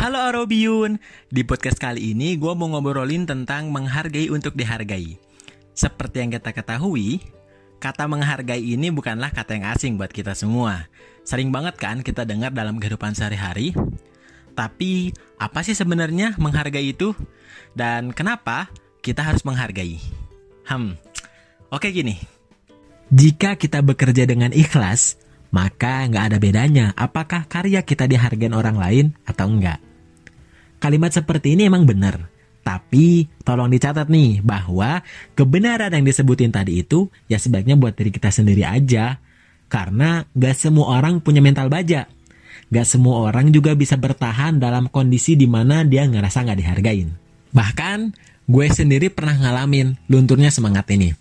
Halo Arobiun, di podcast kali ini gue mau ngobrolin tentang menghargai untuk dihargai. Seperti yang kita ketahui, kata menghargai ini bukanlah kata yang asing buat kita semua. Sering banget kan kita dengar dalam kehidupan sehari-hari. Tapi apa sih sebenarnya menghargai itu? Dan kenapa kita harus menghargai? Hmm, oke gini. Jika kita bekerja dengan ikhlas, maka nggak ada bedanya apakah karya kita dihargai orang lain atau enggak. Kalimat seperti ini emang benar, tapi tolong dicatat nih bahwa kebenaran yang disebutin tadi itu ya sebaiknya buat diri kita sendiri aja. Karena gak semua orang punya mental baja. Gak semua orang juga bisa bertahan dalam kondisi di mana dia ngerasa gak dihargain. Bahkan gue sendiri pernah ngalamin lunturnya semangat ini.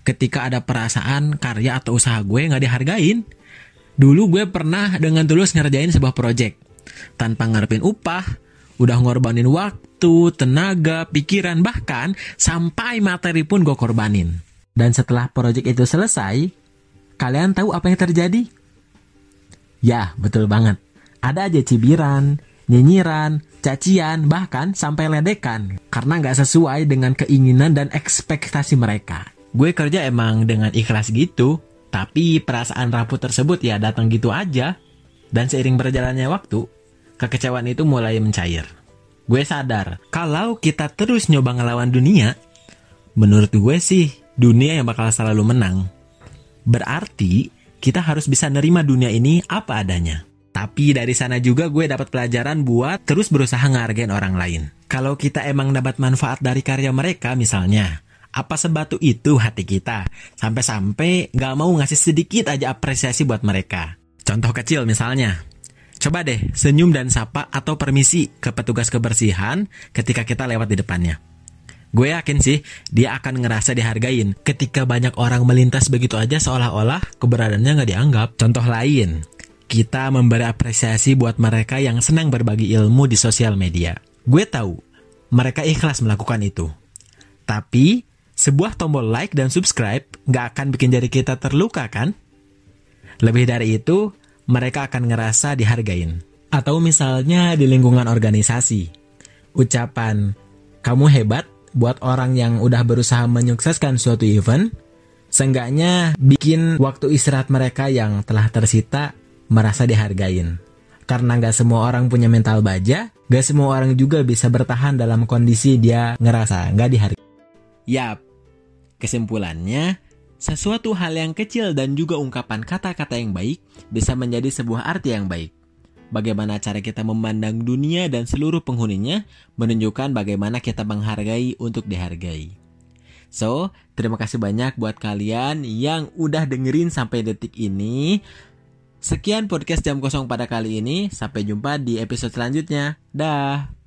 Ketika ada perasaan karya atau usaha gue gak dihargain, Dulu gue pernah dengan tulus ngerjain sebuah project. Tanpa ngarepin upah, udah ngorbanin waktu, tenaga, pikiran, bahkan sampai materi pun gue korbanin. Dan setelah project itu selesai, kalian tahu apa yang terjadi? Ya, betul banget. Ada aja cibiran, nyinyiran, cacian, bahkan sampai ledekan. Karena nggak sesuai dengan keinginan dan ekspektasi mereka. Gue kerja emang dengan ikhlas gitu, tapi perasaan rapuh tersebut ya datang gitu aja. Dan seiring berjalannya waktu, kekecewaan itu mulai mencair. Gue sadar, kalau kita terus nyoba ngelawan dunia, menurut gue sih dunia yang bakal selalu menang. Berarti kita harus bisa nerima dunia ini apa adanya. Tapi dari sana juga gue dapat pelajaran buat terus berusaha ngehargain orang lain. Kalau kita emang dapat manfaat dari karya mereka misalnya, apa sebatu itu hati kita? Sampai-sampai gak mau ngasih sedikit aja apresiasi buat mereka. Contoh kecil misalnya, coba deh senyum dan sapa atau permisi ke petugas kebersihan ketika kita lewat di depannya. Gue yakin sih dia akan ngerasa dihargain ketika banyak orang melintas begitu aja seolah-olah keberadaannya nggak dianggap. Contoh lain, kita memberi apresiasi buat mereka yang senang berbagi ilmu di sosial media. Gue tahu mereka ikhlas melakukan itu. Tapi sebuah tombol like dan subscribe nggak akan bikin jari kita terluka kan? Lebih dari itu, mereka akan ngerasa dihargain. Atau misalnya di lingkungan organisasi. Ucapan, kamu hebat buat orang yang udah berusaha menyukseskan suatu event, seenggaknya bikin waktu istirahat mereka yang telah tersita merasa dihargain. Karena nggak semua orang punya mental baja, nggak semua orang juga bisa bertahan dalam kondisi dia ngerasa nggak dihargai. Yap, kesimpulannya, sesuatu hal yang kecil dan juga ungkapan kata-kata yang baik bisa menjadi sebuah arti yang baik. Bagaimana cara kita memandang dunia dan seluruh penghuninya menunjukkan bagaimana kita menghargai untuk dihargai. So, terima kasih banyak buat kalian yang udah dengerin sampai detik ini. Sekian podcast jam kosong pada kali ini. Sampai jumpa di episode selanjutnya. Dah.